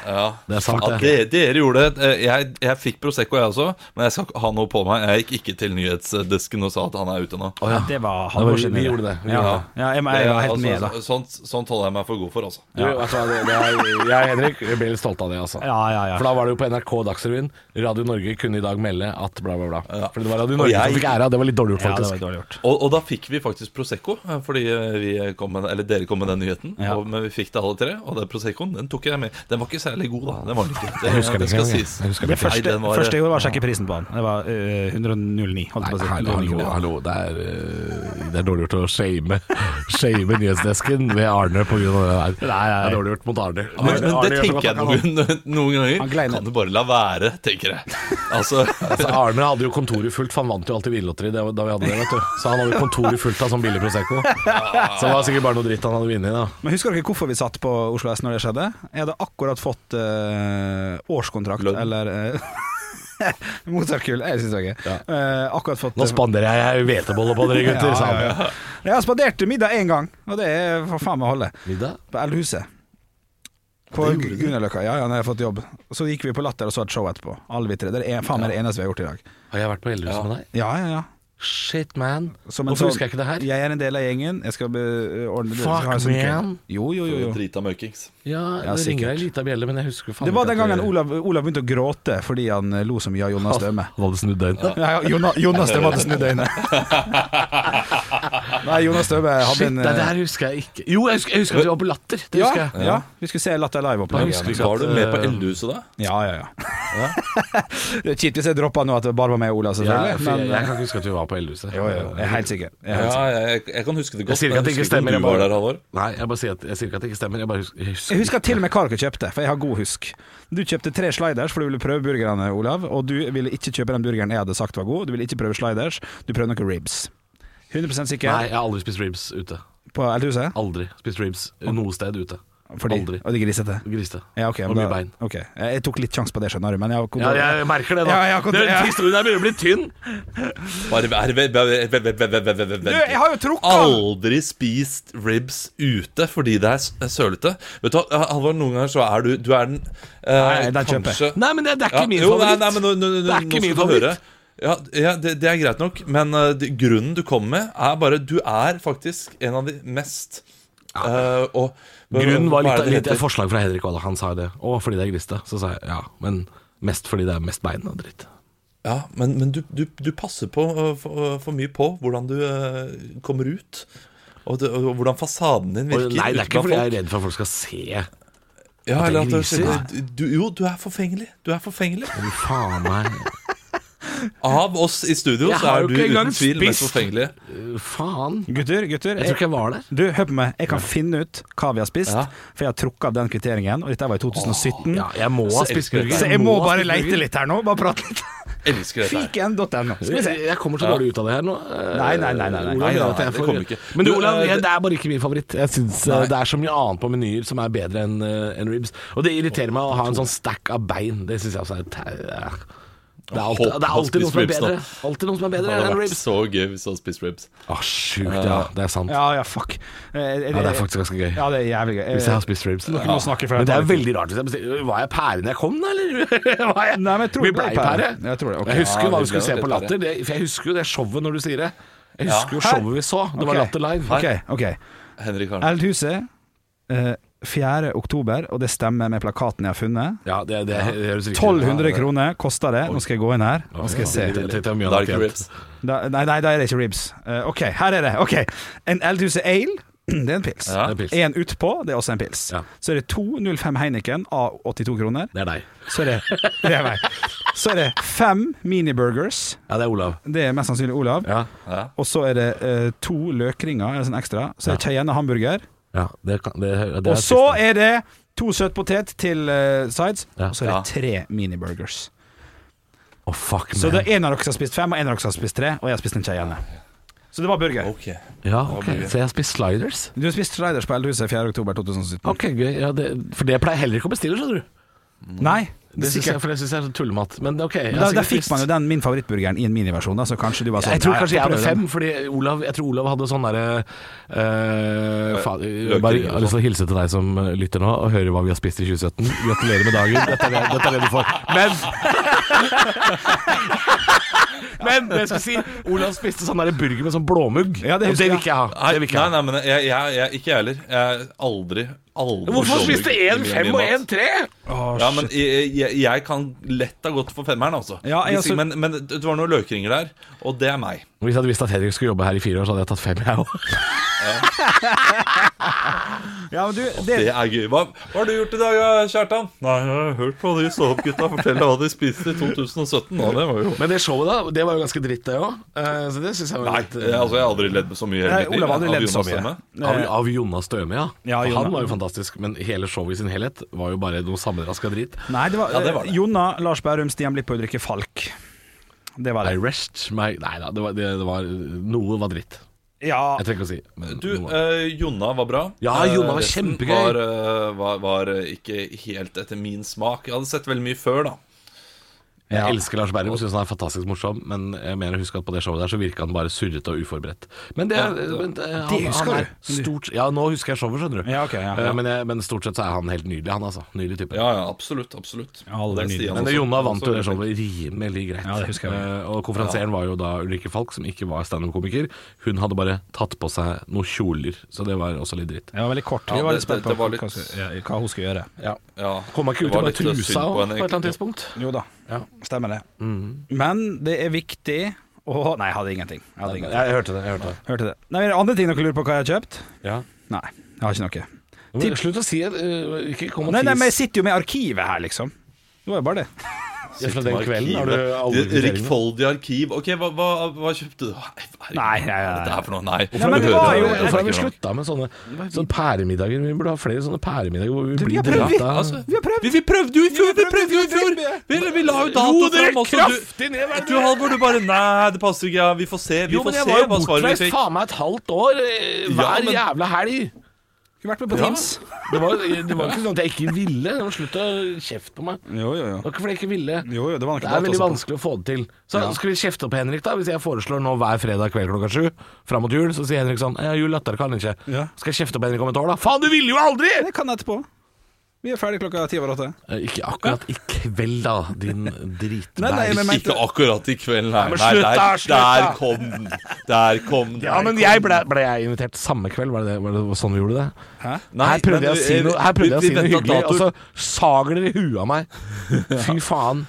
Ja, Det er sant, ja, det. det. Dere gjorde det. Eh, Jeg, jeg fikk Prosecco, jeg også, men jeg skal ikke ha noe på meg. Jeg gikk ikke til nyhetsdesken og sa at han er ute nå. Oh, ja. Det var Det var- halvår siden. vi gjorde det. Ja. Ja, jeg, jeg, var helt Det- med, da. altså, Sånt, sånt holder jeg meg for god for, altså. Du, du det, det er, jeg og Henrik jeg ble litt stolte av det, altså. Ja, ja, ja. For da var det jo på NRK Dagsrevyen. Radio Norge kunne i dag melde at bla, bla, bla. Ja. For det var Radio Norge jeg- som fikk æra. Det var litt dårlig gjort, Ja, det faktisk. var dårlig gjort. Og, og da fikk vi faktisk Prosecco, fordi eh, vi kom med, eller dere kom med den nyheten. Ja. Og, men vi fikk det alle tre, og den Proseccoen den tok jeg med. Den var ikke særlig god, da. Den var ikke. Det, Jeg husker det skal ikke sies. Første, første jeg gjorde, var å sjekke prisen på den. Det var uh, 109, holdt jeg si. Hallo, hallo, hallo. Det er, uh, det er dårlig gjort å shame, (laughs) shame nyhetsdesken ved Arne på grunn av det der. Nei, nei. Det er dårlig gjort mot Arne. Men, men Arne det tenker jeg noen, (laughs) noen ganger. Kan du bare la være, tenker jeg. Altså, Altså, Arne hadde jo kontoret fullt, for han vant jo alltid vinlotteri da vi hadde det. vet du Så han hadde jo kontoret fullt av sånn billig Prosecco. Så det var sikkert bare noe dritt han hadde vunnet. da Men husker dere hvorfor vi satt på Oslo S når det skjedde? Jeg hadde akkurat fått uh, årskontrakt, Lønn. eller uh, (laughs) Motorkull, jeg syns det var gøy. Ja. Uh, akkurat fått Nå spanderer jeg hveteboller på dere, gutter. Ja, ja, ja. Jeg har spandert middag én gang, og det er for faen meg å holde. Middag? På Eldhuset. På Grünerløkka. Ja, ja, når jeg har fått jobb. Så gikk vi på Latter og så et show etterpå. Alle vi tre. Det er faen meg det eneste vi har gjort i dag. Har jeg vært på Eldhuset med deg? Ja, ja, ja. Shit, man. Som Hvorfor sånn- husker jeg ikke det her? Jeg er en del av gjengen. Jeg skal be, ordne det. Fuck, sånn man. Jo, jo, jo. jo. Drita møkings. Ja, Ja, det ringer ei lita bjelle, men jeg husker faen Det var den gangen Olav, Olav begynte å gråte fordi han eh, lo så mye av Jonas Døme. Han hadde snudd øynene. Ja, Jonas, Jonas Døme hadde snudd øynene. (laughs) Nei, Jonas Støbe hadde Shit, en det eh, der husker jeg ikke. Jo, jeg husker, jeg husker at vi var på Latter. Det ja, jeg. ja, vi skulle se Latter Live opp husker ikke Var du med på eh, Eldhuset da? Ja, ja, ja. (laughs) det er kjipt hvis jeg droppa nå at det bare var med Ola, selvfølgelig. Ja, jeg, Men, jeg kan ikke huske at vi var på Eldhuset. jo, jo, jeg er helt sikker. Jeg helt sikker. jeg, jeg kan huske det Jeg godt. sier ikke at det ikke stemmer. Jeg bare, der, Halvor. nei, jeg bare sier at jeg sier ikke at det ikke stemmer. Jeg bare husker, jeg husker, Jeg husker til og med hva dere kjøpte, for jeg har god husk. Du kjøpte tre sliders for du ville prøve burgerne, Olav. Og du ville ikke kjøpe den burgeren jeg hadde sagt var god. Du ville ikke prøve sliders. Du prøvde noen ribs. 100 sikker? Nei, jeg har aldri spist ribs ute. På Eltehuset? Aldri spist ribs noe sted ute. Fordi, Aldri. Og de grisete? Grisete. Ja, okay, og mye da, bein. Ok, Jeg tok litt sjanse på det, skjønner du. Men jeg, ja, jeg merker det, da. Ja, jeg, ja. Historien her begynner å bli tynn. Bare vent Jeg har jo trukket Aldri spist ribs ute fordi det er sølete. Vet du Halvor, noen ganger så er du Du er den eh, Nei, det er kjempe Nei, men det, er ikke min favoritt. Jo, nei, nei, det er ikke min favoritt. Ja, ja det, det er greit nok, men uh, det, grunnen du kommer med, er bare Du er faktisk en av de mest uh, og, Grunnen var litt, litt et forslag fra Henrik Walla. Han sa det. Og fordi det er griste. Så sa jeg ja, men mest fordi det er mest bein og dritt. Ja, men, men du, du, du passer på uh, for, for mye på hvordan du kommer ut. Og, det, og hvordan fasaden din virker. Og, nei, det er ikke fordi jeg er redd for at folk skal se. ja, eller er at du, du, Jo, du er forfengelig. Du er forfengelig. Men faen meg Av oss i studio så er du uten tvil mest forfengelig. øh, Faen. Gutter, gutter. Jeg tror ikke jeg var der. Du, hør på meg. Jeg kan finne ut hva vi har spist, Ja. for jeg har trukket av den kvitteringen. Og dette var i 2017. Ja, jeg må ha Så spist elsker jeg burger. Så jeg må ha bare spist leite litt her nå. Bare prate litt. Elsker dette her. Fiken.no. Skal vi se. Jeg kommer så dårlig ut av det her nå. Eh, Nei, nei, nei, nei, nei. Olav, Nei, nei, at jeg nei, det får- kommer ikke. Men du, Olav, eh, jeg, det- er bare ikke min favoritt. Jeg synes eh, Det er så mye annet på menyer som er bedre enn eh, enn ribs. Og det irriterer meg å ha en sånn stack av bein. Det syns jeg også er tæ- Det er alltid, Håper det er alltid noen som er bedre Alltid noen som er Det hadde vært så gøy hvis du hadde spist ribs. Å, sjukt, ja. Det er sant. Ja, ja, fuck. Eh, Ja, det er faktisk ganske gøy. Ja, det er jævlig gøy. Hvis jeg har spist ribs. Dere må snakke for Men det er veldig rart hvis jeg bestiller Var jeg pære da jeg kom, da, eller? (laughs) Var jeg? Nei, men jeg tror Vi ble blei pære. pære. Jeg tror det, Okay. Jeg husker Ja, hva vi skulle se på. Latter. Det, for jeg husker jo det showet når du sier det. Jeg husker jo showet vi så. Det var. Latter Live. Okay, okay. Henrik Arne. Eldhuset, eh, 4. oktober, og det stemmer med plakaten jeg har funnet. Ja, det, det, det høres 1200 kroner koster det. Nå skal jeg gå inn her. Nå skal jeg se. Det, det er ikke ribs. Da, nei, nei, da er det ikke ribs. Uh, ok, her er det. Ok, En Eldhuset Ale, (clears throat) det er en pils. Ja. En utpå, det er også en pils. Ja. Så er det to 05 Heineken av 82 kroner. Det er deg. Så er det, det er meg. Så er det fem miniburgers. Ja, det er Olav. Det er mest sannsynlig Olav. Ja, Ja. Og så er det uh, to løkringer, eller sånn ekstra. Så er det Cayenne hamburger. Ja det, kan, det, det Og så er det to søtpotet til uh, sides. Ja. Og så er det tre miniburgers. Oh, fuck, Så det er en av dere som har spist fem, og en av dere som har spist tre, og jeg har spist en Cayenne. Så det var burger. Okay. Ja, okay. Så jeg har spist sliders? Du har spist sliders på Eldhuset 4. oktober 2017. Gøy. Ja, det, for det pleier jeg heller ikke å bestille, skjønner du. Nei, Det syns jeg, sikkert. for det syns jeg er sånn tullemat. Men ok. Men Da, da fikk man jo den min favorittburgeren i en miniversjon, da, så kanskje du var sånn Jeg tror «Nei, kanskje jeg hadde fem, fordi Olav, jeg tror Olav hadde sånn derre uh, Bare jeg har lyst til å hilse til deg som eh, lytter nå, og høre hva vi har spist i 2017. Gratulerer med dagen. Dette er det, dette er det du får. Men (laughs) Men det jeg skal si Olav spiste sånn der burger med sånn blåmugg. Ja, det og det vil ikke jeg ha. Nei, nei, men jeg, jeg, jeg, ikke jeg heller. Jeg aldri, aldri Hvorfor spiste én fem og én tre? Åh, Ja, men jeg, jeg, jeg kan lett ha gått for femmeren, altså. Ja, jeg altså... men, men det var noen løkringer der, og det er meg. Hvis jeg hadde visst at Henrik skulle jobbe her i fire år, så hadde jeg tatt fem, jeg òg. (laughs) ja, men du, det, Det er gøy. Hva, hva har du gjort i dag, Kjartan? Nei, jeg har hørt på de stå-opp-gutta fortelle hva de spiste i 2017. Og det var jo Men det showet, da, det var jo ganske dritt, det òg. Så det syns jeg var Nei, litt jeg, altså, jeg har aldri ledd så mye i hele Nei, mitt liv. Olav har aldri av ledd så Jonas mye. Av, av Jonas Støme, ja. Ja, Jonas. Han var jo fantastisk, men hele showet i sin helhet var jo bare noe sammenraska drit. Nei, det var, Ja, det var det. Jonna, Lars Bærum, Stian Blipp og drikke Falk. Det var I det. rest my Nei da, det var, det, det var Noe var dritt. Ja, Jeg trenger ikke å si. Men Du, eh, Jonna var bra. Ja, Eh, Jonna var kjempegøy. Var, eh, var, var eh, ikke helt etter min smak. Jeg hadde sett veldig mye før, da. Jeg Ja. elsker Lars Berrum, syns han er fantastisk morsom, men jeg mener å huske at på det showet der så virka han bare surrete og uforberedt. Men det, men det, han, Det husker han er du. Stort, ja, nå husker jeg showet, skjønner du. Ja, okay, ja, Eh, ja. Men, jeg, men stort sett så er han helt nydelig, han altså. Nydelig type. Ja, ja, absolutt. absolutt Det er nydelig. Stian Men det. Jonna vant jo det showet rimelig greit. Ja, det husker jeg. Eh, og konferansieren var jo da Ulrikke Falk, som ikke var standup-komiker. Hun hadde bare tatt på seg noen kjoler, så det var også litt dritt. Ja, veldig kort. Vi var det- litt spent på hva, hun skulle gjøre. Ja. Ja, Kom hun ikke ut var i bare trusa på et eller annet tidspunkt? Jo da, Ja. stemmer det. Mhm. Men det er viktig å Nei, jeg hadde ingenting. Jeg hadde ingenting. Jeg hørte det. jeg hørte det Hørte det. Nei, det andre ting dere lurer på hva jeg har kjøpt? ja. Nei, jeg har ikke noe. Men, Slutt å si det. Ikke kom og Nei, nei, men jeg sitter jo med arkivet her, liksom. Det var jo bare det. Fra den kvelden har du alle Rikfoldig arkiv. Ok, hva, hva, hva kjøpte du? Nei, nei, nei. Hva er for noe? Nei. Nei, men det var Hvorfor har vi Hvorfor slutta med sånne, sånne pæremiddager? Vi burde ha flere sånne pæremiddager hvor vi vi blir vi. Altså, Vi. Vi, vi prøvde jo i fjor! Vi prøvde jo i fjor! Vi, vi la jo dato fram også. Du, hva du Halvor, du bare Nei, det passer ikke. Ja, vi får se. Vi Jo, får men jeg vi var jo men jeg var jo bortreist faen meg et halvt år eh, hver jævla helg. Skulle vært med på Teams. Det var, det var ikke sånn at jeg ikke ville. Det var Slutt å kjefte på meg. Jo, jo, jo. Det var ikke fordi jeg ikke ville. Jo, jo, det var Det er veldig vanskelig å få det til. Så Ja. skal vi kjefte på Henrik, da? Hvis jeg foreslår nå hver fredag kveld klokka sju fram mot jul, så sier Henrik sånn Ja, jul latter kan ikke. Ja. Skal jeg kjefte på Henrik om et år, da? Faen, du ville jo aldri! Det kan jeg etterpå. Vi er ferdig klokka ti over åtte. Eh, Ikke akkurat i kveld, da, din Nei, nei, dritbæsj. men- Ikke akkurat i kveld, nei. nei slutt der, der kom den. Der kom den. Ja, men jeg ble, ble jeg invitert samme kveld? Var det, var det sånn vi gjorde det? Hæ? Nei, her prøvde men jeg å si noe, her prøvde jeg å vi- si noe hyggelig, og så sager dere i huet av meg. (laughs) Fy faen.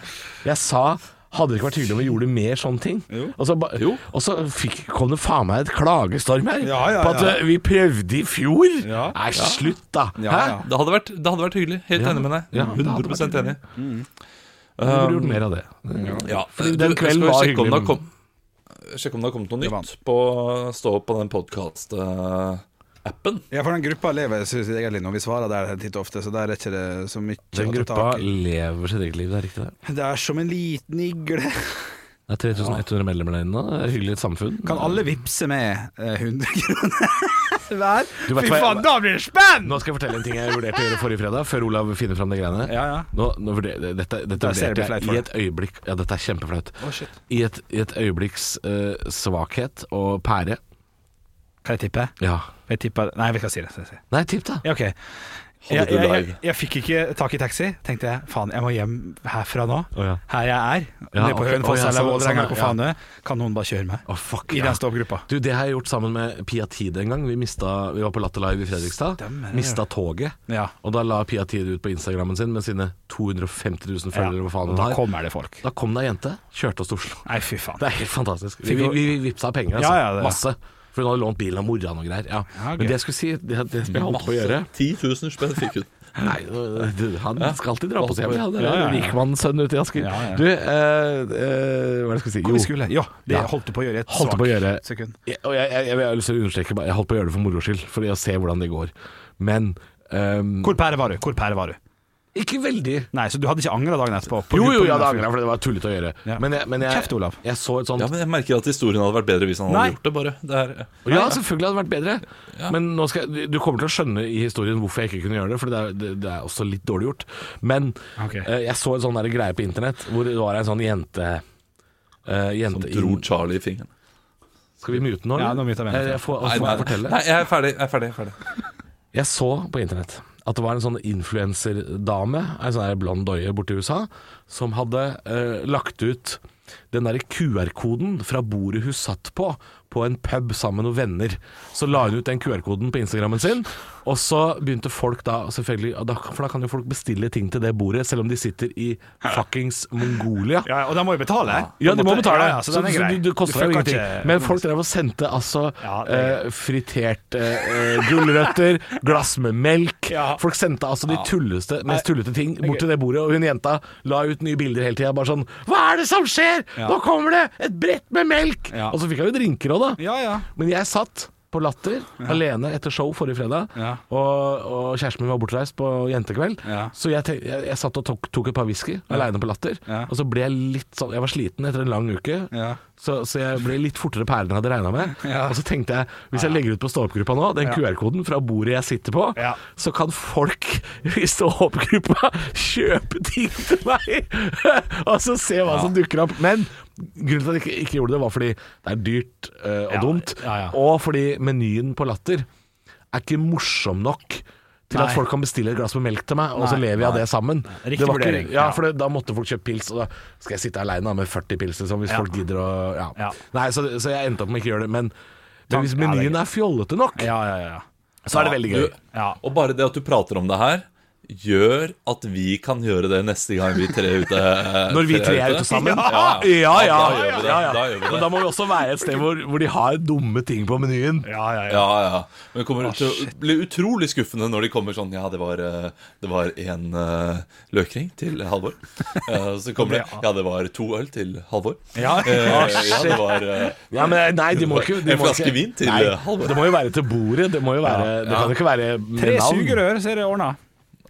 Jeg sa hadde det ikke vært hyggelig om vi gjorde mer sånne ting? Jo. Og så, ba- Jo. og så fikk, kom det faen meg et klagestorm her Ja, ja, på at eh, vi prøvde i fjor. Ja. Nei, slutt, da. Ja, Hæ? Det hadde vært, det hadde vært hyggelig. Helt Ja. enig med deg. Ja, det hadde 100 vært enig. Vi burde gjort mer av det. Ja, Fordi den kvelden var sjekke om det har hyggelig. kom, Sjekke om det har kommet noe nytt på Stå opp på den podkast-appen. Ja, for den gruppa lever sitt eget liv når vi svarer der titt og ofte, så der er ikke det så mye Den gruppa lever sitt eget liv, det er riktig det. Det er som en liten igle. Det er 3100 medlemmer der inne. Det er et samfunn. Kan alle vippse med eh, 100 kroner (laughs) hver? Du vet Fy hva jeg- faen, da blir det spenn! Nå skal jeg fortelle en ting jeg vurderte å gjøre forrige fredag, før Olav finner fram de greiene. Ja, ja. Nå, nå vurder, dette dette Der ser vurderte jeg i et øyeblikk Ja, dette er kjempeflaut. I et, i et øyeblikks eh, svakhet og pære. Kan jeg tippe? Ja. Jeg tippa Nei, vi skal si det. skal si. Nei, tipp, da. Ja, ok. Jeg, jeg, jeg, jeg fikk ikke tak i taxi. Tenkte jeg faen, jeg må hjem herfra nå. Oh, ja. Her jeg er. Ja, Nede på ok. Hønefoss Å, ja, eller Vålerenga hvor faen det. Kan noen bare kjøre meg? Oh, fuck, I den stoppgruppa. Du, det har jeg gjort sammen med Pia Tide en gang. Vi, mista, vi var på Latter Live i Fredrikstad. Stemmer Mista toget. Ja. Og da la Pia Tide ut på Instagrammen sin med sine 250 000 følgere. Hva faen da kommer det folk. Da kom det ei jente, kjørte oss til Oslo. Nei, fy faen. Det er helt fantastisk. Vi, vi, vi vippsa penger, altså. Ja, ja, det- Masse. For hun hadde lånt bilen av mora og greier. Ja. Ja, Men det jeg skulle si, det, det jeg holdt på å gjøre 10 000 spenn fikk hun. (laughs) Nei, han skal alltid dra på seg hjem. Ja, det er rikmannssønn ute i Asker. Du, eh, eh, hva er det jeg skulle si? Jo. skulle? Ja, det holdt du på å gjøre i et Holdt på gjøre svakt sekund. jeg, Og jeg, jeg, jeg, jeg har lyst til å understreke Jeg holdt på å gjøre det for moro skyld, for å se hvordan det går. Men um, Hvor pære var du? Hvor pære var du? Ikke veldig. Nei, så du hadde ikke angra dagen etterpå? på- Jo, jo, jeg hadde angra, for det var tullete å gjøre. Ja. Men, jeg, men jeg, Kjeft, Olav. jeg så et sånt Ja, men jeg merker at historien hadde vært bedre hvis han hadde Nei. gjort det, bare. Det er, Ja, selvfølgelig hadde det vært bedre. Men nå skal jeg, du kommer til å skjønne i historien hvorfor jeg ikke kunne gjøre det, for det er, det, det er også litt dårlig gjort. Men Ok. eh, jeg så en sånn der greie på internett hvor det var en sånn jente eh, som dro inn- Charlie i fingeren. Skal vi mute nå? Ja, eller? nå muter vi den. Jeg, Jeg får, Nei, får nei, jeg fortelle. nei, jeg er ferdig. Jeg er ferdig, jeg er ferdig. Jeg så på internett at det var en sånn influenserdame, ei sånn blond doie borte i USA, som hadde eh, lagt ut den derre QR-koden fra bordet hun satt på, på en pub sammen med noen venner. Så la hun ut den QR-koden på Instagrammen sin, og så begynte folk da selvfølgelig For da kan jo folk bestille ting til det bordet, selv om de sitter i fuckings Mongolia. Ja, og de må jo betale. Ja, de må betale. Ja, så så, er så det, koster jo ingenting. Men folk drev og sendte altså Ja, eh, friterte eh, gulrøtter, glass med melk. Ja. Folk sendte altså de tulleste, mest tullete ting bort til det bordet, og hun jenta la ut nye bilder hele tida. Bare sånn Hva er det som skjer?! Nå kommer det et brett med melk! Og så fikk hun jo drinker òg, da. Ja, ja. Men jeg satt på Latter alene etter show forrige fredag, og, og kjæresten min var bortreist på jentekveld. Så jeg, tenk, jeg, jeg satt og tok, tok et par whisky aleine på Latter, og så ble jeg litt sånn Jeg var sliten etter en lang uke. Så, så jeg ble litt fortere pære enn jeg hadde regna med. (laughs) Ja. Og så tenkte jeg, hvis jeg legger ut på stå-opp-gruppa nå, den Ja. QR-koden fra bordet jeg sitter på, Ja. så kan folk (laughs) i stå-opp-gruppa kjøpe ting til meg! (laughs) og så se hva som dukker opp. Men grunnen til at jeg ikke, ikke gjorde det, var fordi det er dyrt eh, og dumt. Og fordi menyen på Latter er ikke morsom nok. Til at folk kan bestille et glass med melk til meg, og så lever vi av det sammen. Riktig det var ikke, ja, for det, da måtte folk kjøpe pils, og da skal jeg sitte aleine med 40 pils, liksom, hvis Ja. folk gidder å ja. Ja. Nei, så, så jeg endte opp med ikke å gjøre det. Men, men hvis er menyen er fjollete nok, Ja, ja, ja. så er det veldig gøy. Du, Ja. Og bare det at du prater om det her, gjør at vi kan gjøre det neste gang vi tre er ute. (laughs) Når vi tre er ute sammen? Ja, ja, ja. Ja, ja. Da Men da må vi også være et sted hvor, hvor de har dumme ting på menyen. ja, ja, ja. Ja, ja. Men det kommer til å bli utrolig skuffende når de kommer sånn Ja, det var, eh, det var en uh, løkring til Halvor. Uh, så kommer det Ja, det var to øl til Halvor. Ja. Ja, det var uh, Ja, men nei, de må ikke de En må flaske ikke- vin til, nei, Halvor. Det må jo være til bordet. Det må jo være Det kan jo ikke være med Tre sugerør, så er det ordna.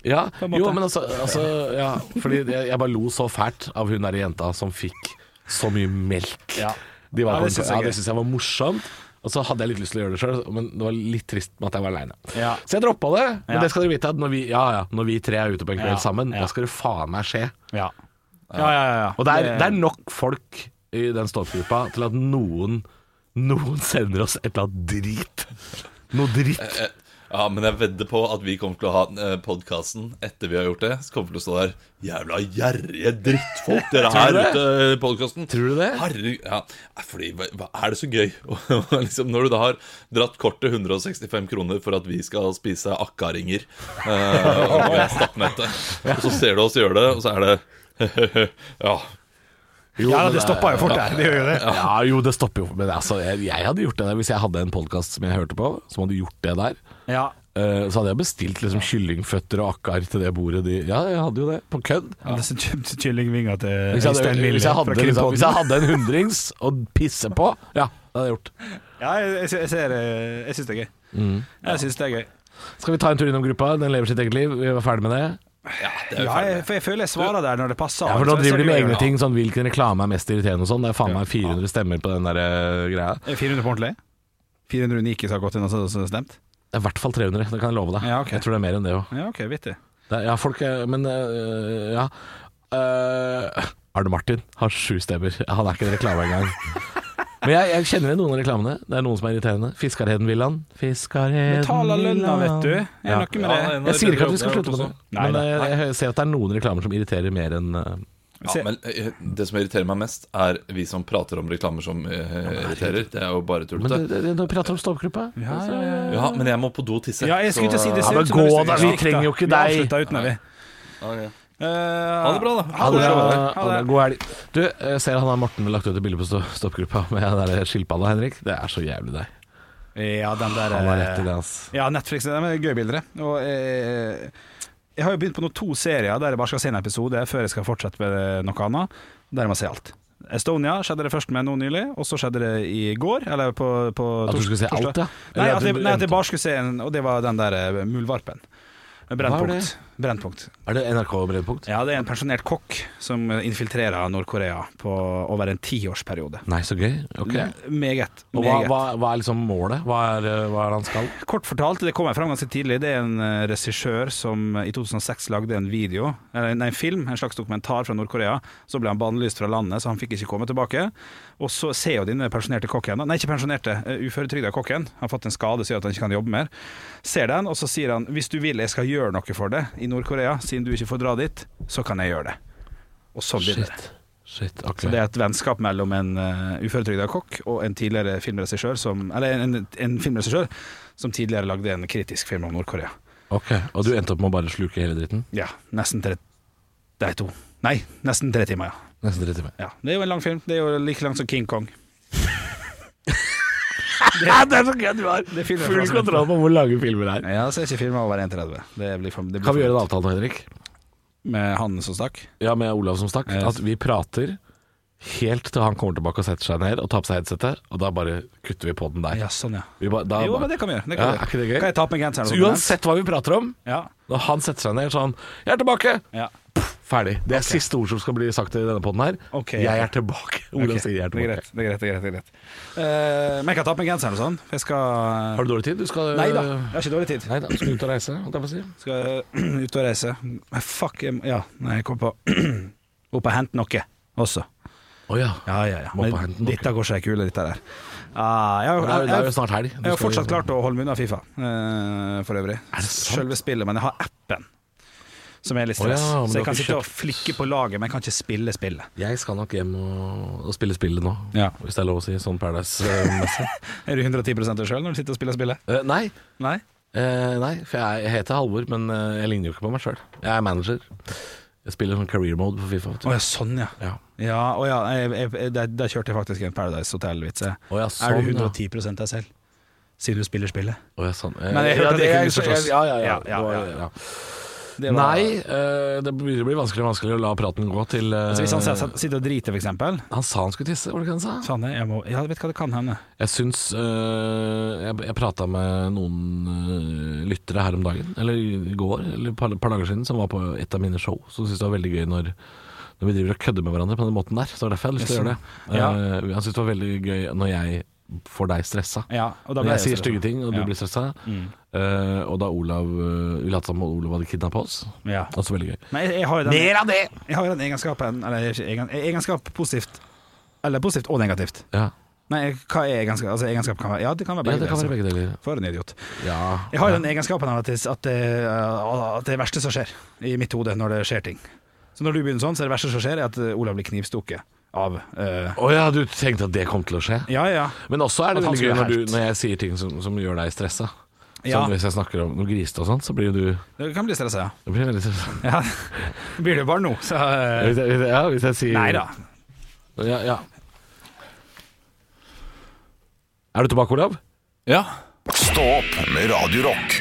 Ja, jo, men altså, altså ja, Fordi jeg, jeg bare lo så fælt av hun der jenta som fikk så mye melk. Ja. De var Ja, det synes jeg ja, syns jeg var morsomt. Og så hadde jeg litt lyst til å gjøre det sjøl, men det var litt trist med at jeg var aleine. Ja. Så jeg droppa det. Men Ja. det skal dere vite at når vi, ja, ja, når vi tre er ute på en kveld Ja, sammen, ja. da skal det faen meg skje. Ja. Ja, ja, ja, ja. Og det er, det er nok folk i den stålgruppa til at noen Noen sender oss et eller annet drit. Noe dritt. Ja, men jeg vedder på at vi kommer til å ha uh, podkasten etter vi har gjort det. Så kommer vi til å stå der Jævla gjerrige drittfolk dere her ute i podkasten. Tror du det? Herregud. Ja, fordi hva er det så gøy? (laughs) Liksom, når du da har dratt kortet 165 kroner for at vi skal spise akkaringer (laughs) uh, ved stappnettet, og så ser du oss gjøre det, og så er det (laughs) Ja. Jo, Ja, det stoppa jo fort der. Det gjør jo det. Ja, jo, det stopper jo. Men altså, jeg, jeg hadde gjort det der hvis jeg hadde en podkast som jeg hørte på, som hadde gjort det der. Ja. eh, så hadde jeg bestilt liksom kyllingføtter og akkar til det bordet de Ja, jeg hadde jo det. På kødd. Ja. er kyllingvinger til Hvis jeg, hadde, hvis, jeg hadde, liksom, hvis jeg hadde en hundrings å pisse på, ja, det hadde jeg gjort. Ja, jeg, jeg, jeg ser det. Jeg syns det er gøy. Mm. Jeg syns det er gøy. Skal vi ta en tur innom gruppa? Den lever sitt eget liv. Vi var ferdig med det. Ja det er jo Ja, jeg, for jeg føler jeg svarer der når det passer. Ja, for nå driver de med egne ting, sånn hvilken reklame er mest irriterende og sånn. Det er faen meg 400 stemmer på den der eh, greia. Er 400 på ordentlig? 400 unike som har gått inn og stemt? Det er i hvert fall 300, det kan jeg love deg. Ja, okay. Jeg tror det er mer enn det òg. Ja, ok, vittig. Ja, folk er Men øh, ja. Øh, Arne Martin har sju stemmer. Han er ikke en reklame engang. Men jeg, jeg kjenner igjen noen av reklamene. Det er noen som er irriterende. Fiskarheden-villaen. Fiskarheden Betaler lønna, vet du. Er Ja. noe med Ja, det? Jeg sier ikke at vi skal slutte med det, men jeg, jeg ser at det er noen reklamer som irriterer mer enn øh, Ja, men eh, Det som irriterer meg mest, er vi som prater om reklamer som eh, irriterer. Det er jo bare Men tullete. Men du prater om stoppgruppa Ja, ja, ja. Ja, men jeg må på do og tisse. Ja, jeg skulle ikke si det. så- ser men gå da, vi trenger jo ikke Vi deg. avslutter uten det, vi. Eh, Ha det bra, da. Ha det. Det. God helg. Du, jeg ser han har Morten lagt ut et bilde på stoppgruppa med den der skilpadda, Henrik. Det er så jævlig deg. Ja, den der Han har rett i eh, det, altså. Ja, Netflix de er gøye bilder. Og eh, jeg har jo begynt på noen to serier der jeg bare skal se en episode før jeg skal fortsette med noe annet. Der jeg må se alt. Estonia skjedde det først med nå nylig, og så skjedde det i går. Eller på, på At du skulle se alt, ja? Nei, at jeg, nei, at jeg bare skulle se en, og det var den der eh, Muldvarpen. Brennpunkt. Det? Brennpunkt. Er det NRK Brennpunkt? Ja, det er en pensjonert kokk som infiltrerer Nord-Korea på over en tiårsperiode. Nei, så gøy. Ok. Meget. Og hva, meget. hva, hva er liksom målet? Hva er, eh, hva er han skal? Kort fortalt, det kommer fram ganske tidlig. Det er en eh, regissør som eh, i 2006 lagde en video, eller nei, en film, en slags dokumentar fra Nord-Korea. Så ble han bannlyst fra landet, så han fikk ikke komme tilbake. Og så ser jo denne pensjonerte kokken, nei ikke pensjonerte, uføretrygda kokken, han har fått en skade som gjør at han ikke kan jobbe mer, ser den, og så sier han hvis du vil jeg skal gjøre noe for deg i Nord-Korea, siden du ikke får dra dit, så kan jeg gjøre det. Og sånn blir det. Shit. okay. Så det er et vennskap mellom en uh, uføretrygda kokk og en tidligere filmregissør som Eller en, en filmregissør som tidligere lagde en kritisk film om Nord-Korea. Ok, Og du endte opp med å bare sluke hele dritten? Ja, nesten tre Det er to. Nei, nesten tre timer, ja. Nesten tre timer. ja. Det er jo en lang film. Det er jo like lang som King Kong. (laughs) det er så gøy du har! Full kontroll på hvor lange filmer det er. Ja, så er ikke filmer over 1,30. Det blir for, det blir Kan vi gjøre en avtale nå, Henrik? Med han som stakk? Ja, med Olav som stakk. Yes. At vi prater helt til han kommer tilbake og setter seg ned og tar på seg headsetet, og da bare kutter vi på den der. Ja, sånn, ja. Vi ba, da, Jo, men det kan vi gjøre. Det Ja, kan, vi er ikke det gøy? kan jeg ta på meg genseren? Så uansett hva vi prater om, Ja. når han setter seg ned sånn 'Jeg er tilbake!' ja. Ferdig. Det er siste ord som skal bli sagt i denne poden her. Okay. Jeg er tilbake. Olav okay. sier jeg er det er tilbake. greit. Det er greit, det er greit, det er greit. Uh, men jeg kan ta på meg genseren og sånn. Jeg skal Har du dårlig tid? Du skal Nei da, jeg har ikke dårlig tid. Nei da, skal ut og reise, holdt jeg på å si. Skal (clears throat) ut og reise. Men fuck, jeg, ja, nei, jeg kom på (clears throat) Opp og hente noe også. Å ja. Ja, ja, ja. Må Men på hente noe. dette går seg kule, dette der. Ah, jeg, Det er, det er jo snart helg. Jeg har fortsatt klart å holde meg unna Fifa, uh, for øvrig. Selve spillet, men jeg har appen. Som er litt Å ja, så jeg kan sitte og flikke på laget, men jeg kan ikke spille spillet. Jeg skal nok hjem og, og spille spillet nå, Ja. hvis det er lov å si. Sånn Paradise-messig. (laughs) Er du 110% deg sjøl når du sitter og spiller spillet? Uh, nei, Nei? Uh, nei, for jeg, heter Halvor, men eh, jeg ligner jo ikke på meg sjøl. Jeg er manager. Jeg spiller sånn career mode på Fifa. vet du. Ja, sånn ja. Ja. Ja, oh, ja jeg, jeg, jeg, der, der kjørte jeg faktisk en Paradise Hotel-vits. Oh, ja, sånn, er sånn, du ja. 110 deg selv? Siden du spiller spillet? Å ja, sånn. Men jeg ja, hørte at det kunne misforstås. Ja, ja, ja. Det var- Nei, eh, det begynner å bli vanskelig og vanskelig å la praten gå til eh, Altså, hvis han sitter- sitter og driter, eksempel Han sa han skulle tisse, var det ikke han sa? Jeg, må, jeg vet hva det kan hende. Jeg syns eh, Jeg, jeg prata med noen eh, lyttere her om dagen, eller i går, eller et par, par dager siden, som var på et av mine show. Så syntes det var veldig gøy når, når vi driver og kødder med hverandre på den måten der. Så det var derfor jeg har lyst til å gjøre det. Ja. Eh, han syntes det var veldig gøy når jeg får deg stressa. Ja, ble jeg sier stygge ting, og du Ja. blir stressa. Mm. Uh, og da Olav uh, Vi lot som Olav hadde kidnappa oss. Ja. Også veldig gøy. Men jeg, jeg har jo den, Mer av det! jeg har jo den egenskapen Eller egen, egenskap positivt Eller positivt og negativt. Ja, Nei, hva er egenskap? Altså, egenskap kan være Ja, det kan være ja begge det kan være begge deler. For en idiot. Ja, Jeg har jo ja. den egenskapen at det, at, det, at det er det verste som skjer i mitt hode når det skjer ting. Så når du begynner sånn, så er det verste som skjer, er at Olav blir knivstukket av uh, Å ja, du tenkte at det kom til å skje? Ja, ja. Men også er det veldig gøy når, du, når jeg sier ting som, som gjør deg stressa. Ja. Sånn hvis jeg snakker om noe grisete og sånt, så blir jo du Det kan bli stressa, ja. Jeg blir veldig stressa. (laughs) ja. Blir det bare nå, så uh... Hvis jeg, ja, hvis jeg sier Nei da. Ja, ja. Er du tilbake, Olav? Ja. Stå opp med Radio Rock.